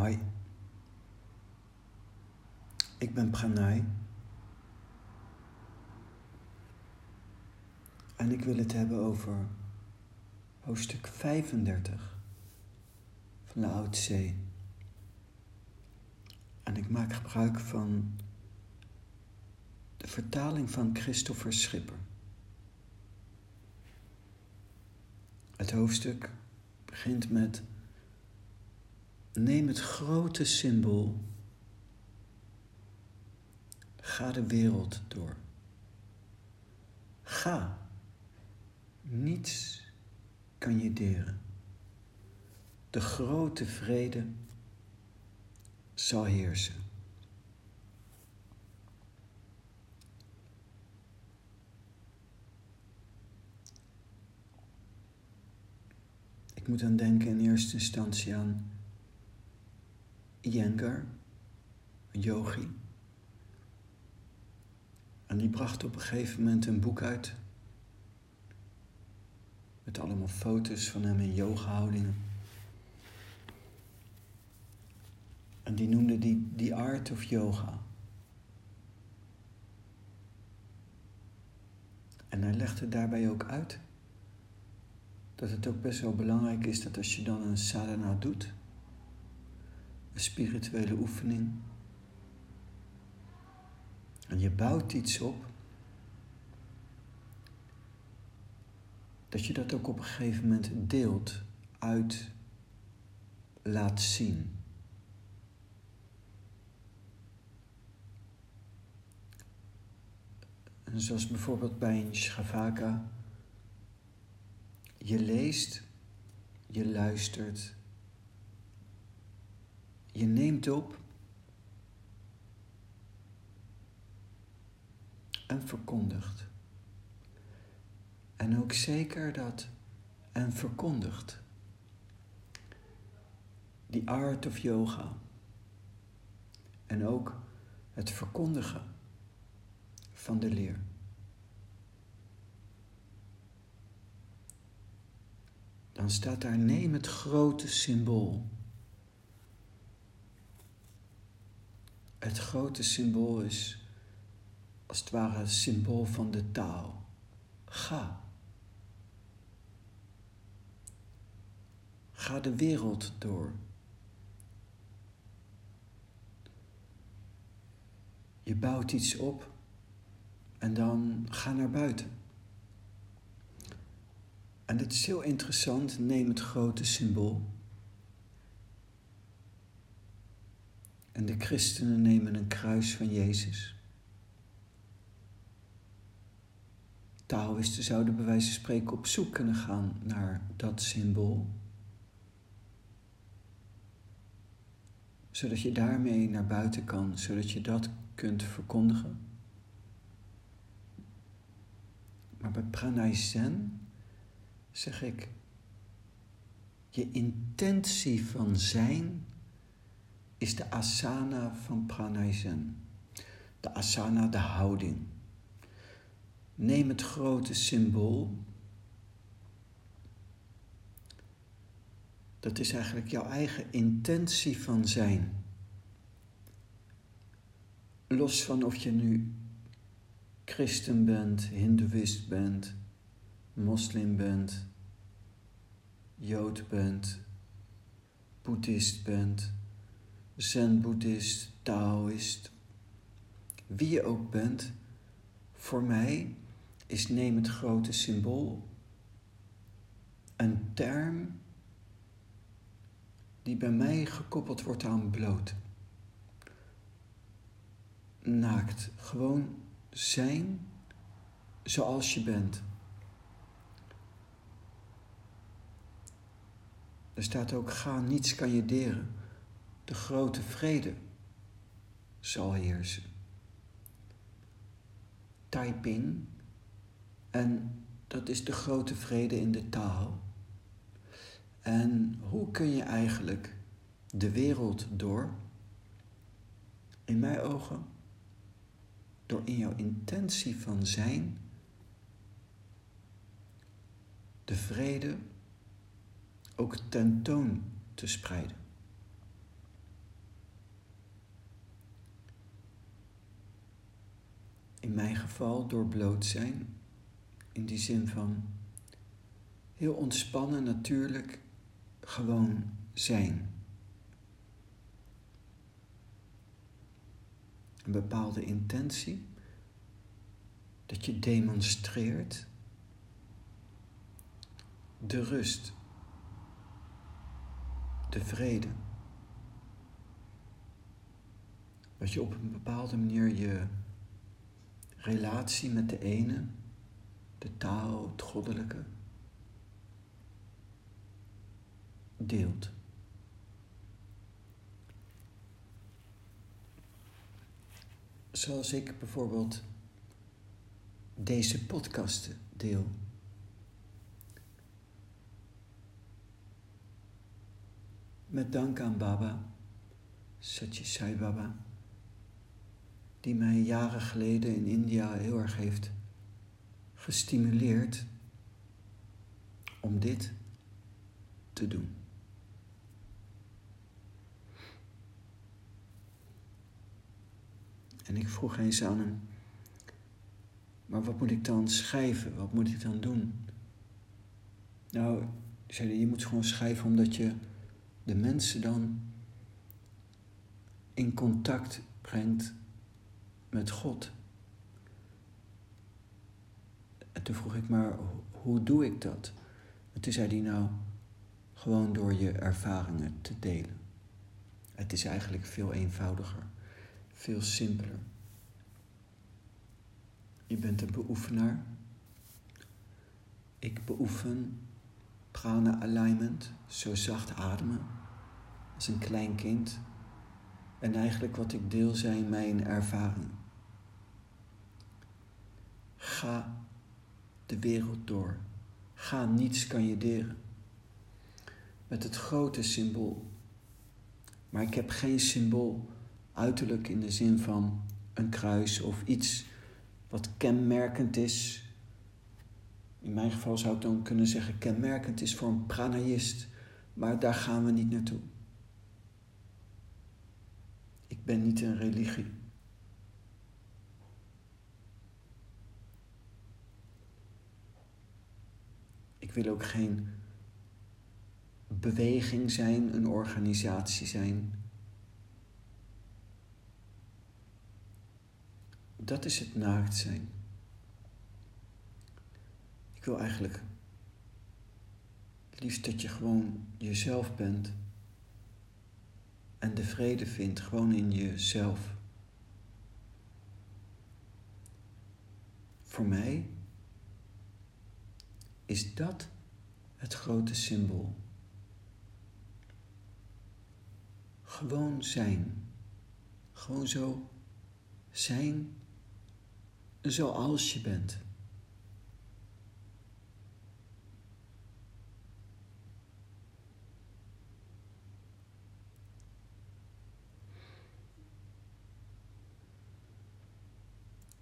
Hoi, ik ben Pranay en ik wil het hebben over hoofdstuk 35 van de Oude Zee. En ik maak gebruik van de vertaling van Christopher Schipper. Het hoofdstuk begint met Neem het grote symbool. Ga de wereld door. Ga. Niets kan je deren. De grote vrede zal heersen. Ik moet dan denken in eerste instantie aan Iyengar, een yogi. En die bracht op een gegeven moment een boek uit. Met allemaal foto's van hem in yoga-houdingen. En die noemde die The Art of Yoga. En hij legde daarbij ook uit dat het ook best wel belangrijk is dat als je dan een sadhana doet, spirituele oefening. En je bouwt iets op. Dat je dat ook op een gegeven moment deelt, uit, laat zien. En zoals bijvoorbeeld bij een Shavaka. Je leest, je luistert, je neemt op en verkondigt. En ook zeker dat en verkondigt. Die art of yoga. En ook het verkondigen van de leer. Dan staat daar neem het grote symbool. Het grote symbool is als het ware het symbool van de taal. Ga. Ga de wereld door. Je bouwt iets op en dan ga naar buiten. En het is heel interessant, neem het grote symbool. En de christenen nemen een kruis van Jezus. Taoïsten zouden bij wijze van spreken op zoek kunnen gaan naar dat symbool. Zodat je daarmee naar buiten kan, zodat je dat kunt verkondigen. Maar bij Pranay Zen zeg ik, je intentie van zijn is de asana van Pranay Zen. De asana, de houding. Neem het grote symbool. Dat is eigenlijk jouw eigen intentie van zijn. Los van of je nu christen bent, hindoeïst bent, moslim bent, jood bent, boeddhist bent, zen-boeddhist, taoïst, wie je ook bent, voor mij is neem het grote symbool een term die bij mij gekoppeld wordt aan bloot. Naakt, gewoon zijn zoals je bent. Er staat ook: ga, niets kan je deren. De grote vrede zal heersen. Taiping, en dat is de grote vrede in de taal. En hoe kun je eigenlijk de wereld door? In mijn ogen, door in jouw intentie van zijn de vrede ook tentoon te spreiden. In mijn geval door bloot zijn, in die zin van heel ontspannen, natuurlijk, gewoon zijn. Een bepaalde intentie, dat je demonstreert de rust, de vrede. Dat je op een bepaalde manier je relatie met de ene, de taal, het goddelijke, deelt. Zoals ik bijvoorbeeld deze podcasten deel. Met dank aan Baba, Satya Sai Baba, die mij jaren geleden in India heel erg heeft gestimuleerd om dit te doen. En ik vroeg eens aan hem, maar wat moet ik dan schrijven? Wat moet ik dan doen? Nou, zei hij, je moet gewoon schrijven omdat je de mensen dan in contact brengt met God. En toen vroeg ik maar, hoe doe ik dat? En toen zei hij nou, gewoon door je ervaringen te delen. Het is eigenlijk veel eenvoudiger, veel simpeler. Je bent een beoefenaar. Ik beoefen prana alignment, zo zacht ademen, als een klein kind. En eigenlijk wat ik deel zijn mijn ervaringen. Ga de wereld door. Ga niets kan je deren. Met het grote symbool. Maar ik heb geen symbool uiterlijk in de zin van een kruis of iets wat kenmerkend is. In mijn geval zou ik dan kunnen zeggen kenmerkend is voor een pranayist, maar daar gaan we niet naartoe. Ik ben niet een religie. Ik wil ook geen beweging zijn, een organisatie zijn. Dat is het naakt zijn. Ik wil eigenlijk liefst dat je gewoon jezelf bent en de vrede vindt gewoon in jezelf. Voor mij is dat het grote symbool. Gewoon zijn. Gewoon zo zijn zoals je bent.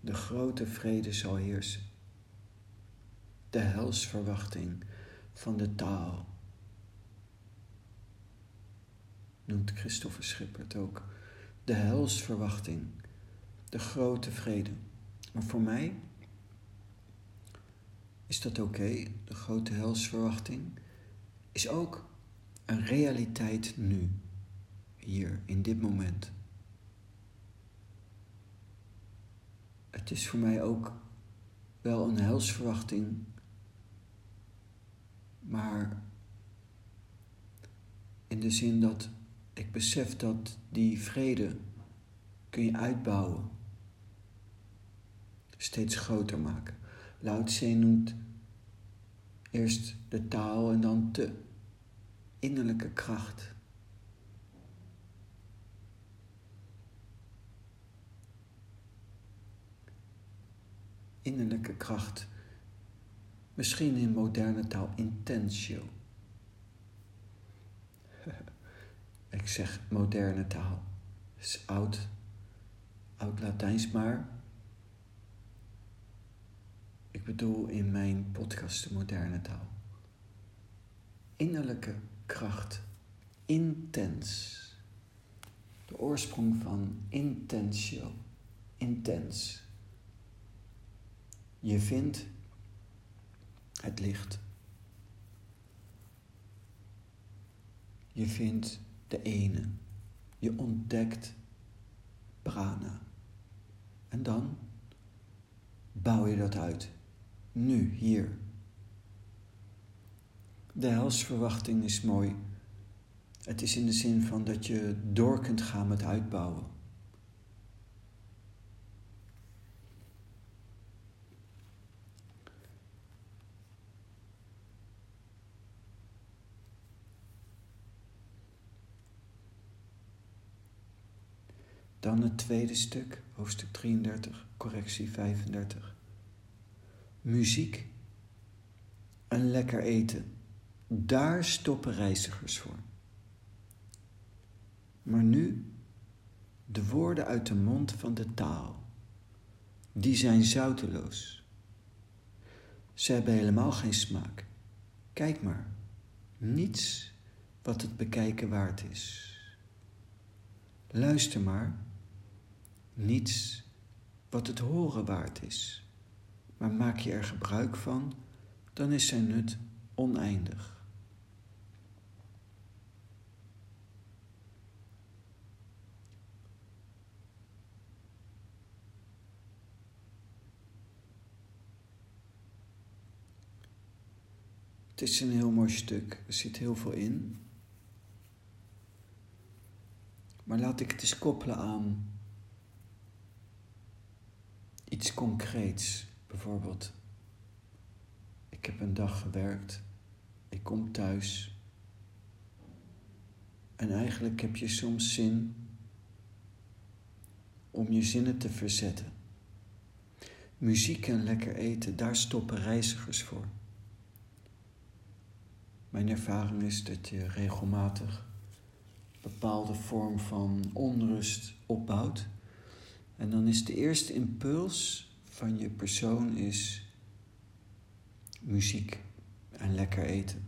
De grote vrede zal heersen. De helsverwachting van de taal. Noemt Christopher Schipper het ook. De helsverwachting. De grote vrede. Maar voor mij is dat oké. De grote helsverwachting is ook een realiteit nu. Hier, in dit moment. het is voor mij ook wel een helsverwachting, maar in de zin dat ik besef dat die vrede kun je uitbouwen, steeds groter maken. Lao noemt eerst de taal en dan de innerlijke kracht. innerlijke kracht. Misschien in moderne taal intentio. Ik zeg moderne taal. Het is oud, oud Latijns, maar ik bedoel in mijn podcast de moderne taal. Innerlijke kracht, intens. De oorsprong van intentio, intens Je vindt het licht. Je vindt de ene. Je ontdekt prana. En dan bouw je dat uit. Nu, hier. De helsverwachting is mooi. Het is in de zin van dat je door kunt gaan met uitbouwen. Dan het tweede stuk, hoofdstuk 33, correctie 35. Muziek en lekker eten, daar stoppen reizigers voor. Maar nu de woorden uit de mond van de taal, die zijn zouteloos. Ze hebben helemaal geen smaak. Kijk maar, niets wat het bekijken waard is. Luister maar niets wat het horen waard is. Maar maak je er gebruik van, dan is zijn nut oneindig. Het is een heel mooi stuk, er zit heel veel in. Maar laat ik het eens koppelen aan iets concreets. Bijvoorbeeld, ik heb een dag gewerkt, ik kom thuis en eigenlijk heb je soms zin om je zinnen te verzetten. Muziek en lekker eten, daar stoppen reizigers voor. Mijn ervaring is dat je regelmatig bepaalde vorm van onrust opbouwt en dan is de eerste impuls van je persoon is muziek en lekker eten.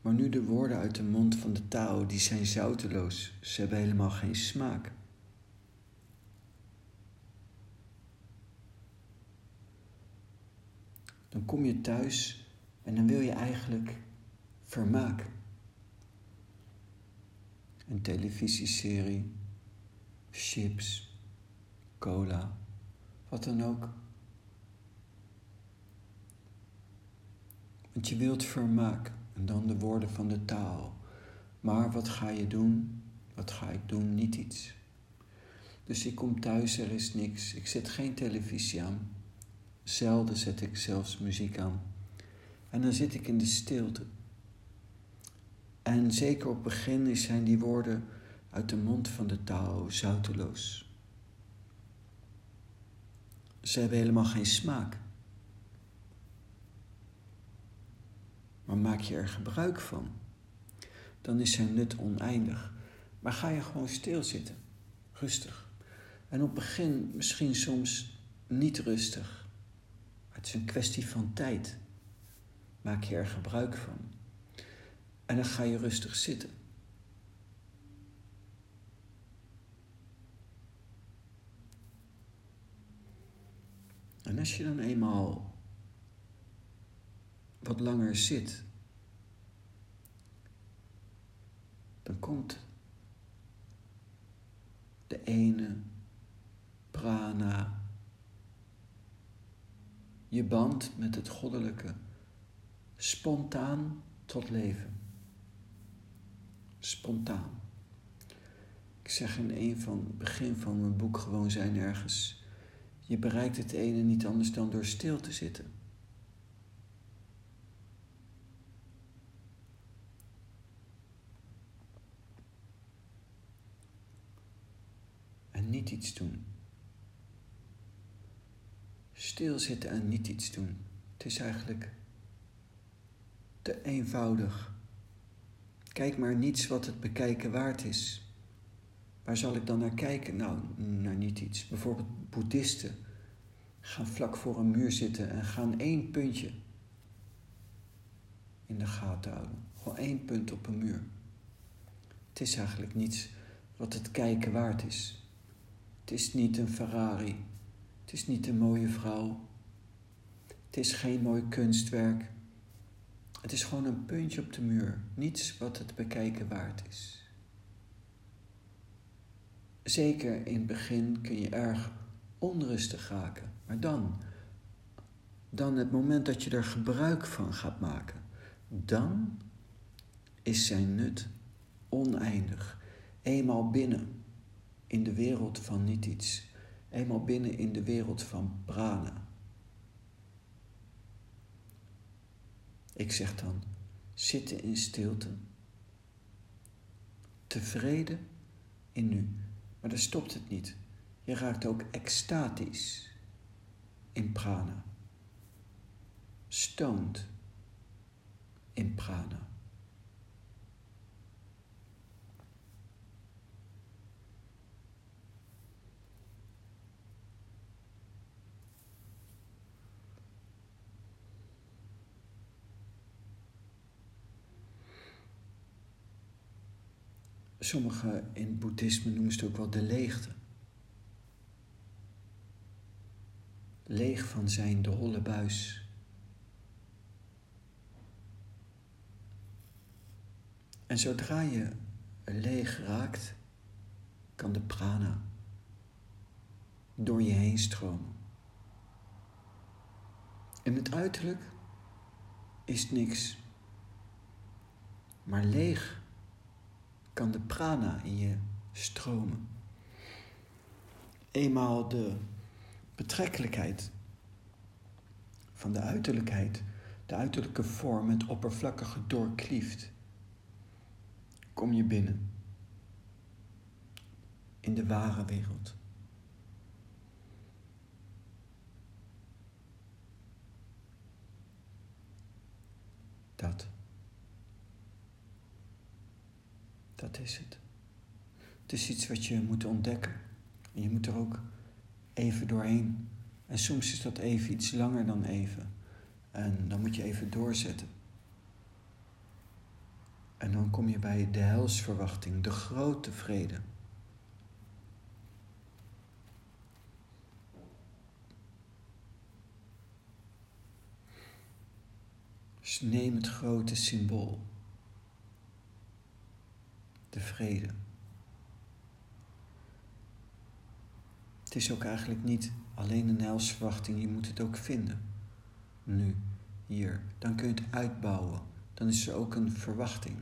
Maar nu de woorden uit de mond van de taal, die zijn zouteloos. Ze hebben helemaal geen smaak. Dan kom je thuis en dan wil je eigenlijk vermaken. Een televisieserie, chips, cola, wat dan ook. Want je wilt vermaken en dan de woorden van de taal. Maar wat ga je doen? Wat ga ik doen? Niet iets. Dus ik kom thuis, er is niks. Ik zet geen televisie aan. Zelden zet ik zelfs muziek aan. En dan zit ik in de stilte. En zeker op het begin zijn die woorden uit de mond van de taal zouteloos. Ze hebben helemaal geen smaak. Maar maak je er gebruik van, dan is zijn nut oneindig. Maar ga je gewoon stilzitten, rustig. En op het begin misschien soms niet rustig. Het is een kwestie van tijd. Maak je er gebruik van. En dan ga je rustig zitten. En als je dan eenmaal wat langer zit, dan komt de ene prana je band met het goddelijke spontaan tot leven. Spontaan. Ik zeg in een van het begin van mijn boek gewoon zijn ergens. Je bereikt het ene niet anders dan door stil te zitten. En niet iets doen stilzitten en niet iets doen. Het is eigenlijk te eenvoudig. Kijk maar niets wat het bekijken waard is. Waar zal ik dan naar kijken? Nou, naar niet iets. Bijvoorbeeld boeddhisten gaan vlak voor een muur zitten en gaan één puntje in de gaten houden. Gewoon één punt op een muur. Het is eigenlijk niets wat het kijken waard is. Het is niet een Ferrari. Het is niet een mooie vrouw. Het is geen mooi kunstwerk. Het is gewoon een puntje op de muur. Niets wat het bekijken waard is. Zeker in het begin kun je erg onrustig raken. Maar dan, dan het moment dat je er gebruik van gaat maken, dan is zijn nut oneindig. Eenmaal binnen in de wereld van niet iets, eenmaal binnen in de wereld van prana. Ik zeg dan, zitten in stilte, tevreden in nu. Maar daar stopt het niet. Je raakt ook extatisch in prana. Stoned in prana. Sommigen in het boeddhisme noemen het ook wel de leegte. Leeg van zijn, de holle buis. En zodra je leeg raakt, kan de prana door je heen stromen. In het uiterlijk is niks, maar leeg kan de prana in je stromen. Eenmaal de betrekkelijkheid van de uiterlijkheid, de uiterlijke vorm, het oppervlakkige doorklieft, kom je binnen in de ware wereld. Dat. Dat is het. Het is iets wat je moet ontdekken. En je moet er ook even doorheen. En soms is dat even iets langer dan even. En dan moet je even doorzetten. En dan kom je bij de helsverwachting, de grote vrede. Dus neem het grote symbool de vrede. Het is ook eigenlijk niet alleen een helsverwachting, je moet het ook vinden. Nu, hier. Dan kun je het uitbouwen. Dan is er ook een verwachting,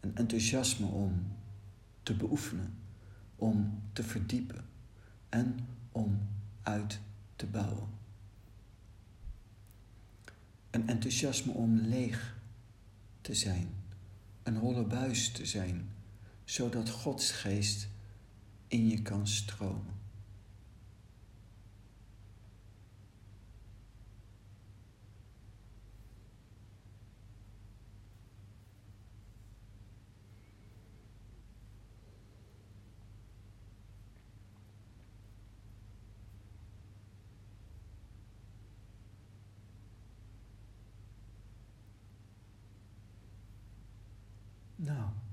een enthousiasme om te beoefenen, om te verdiepen en om uit te bouwen. Een enthousiasme om leeg te zijn, een holle buis te zijn zodat Gods geest in je kan stromen. Nou.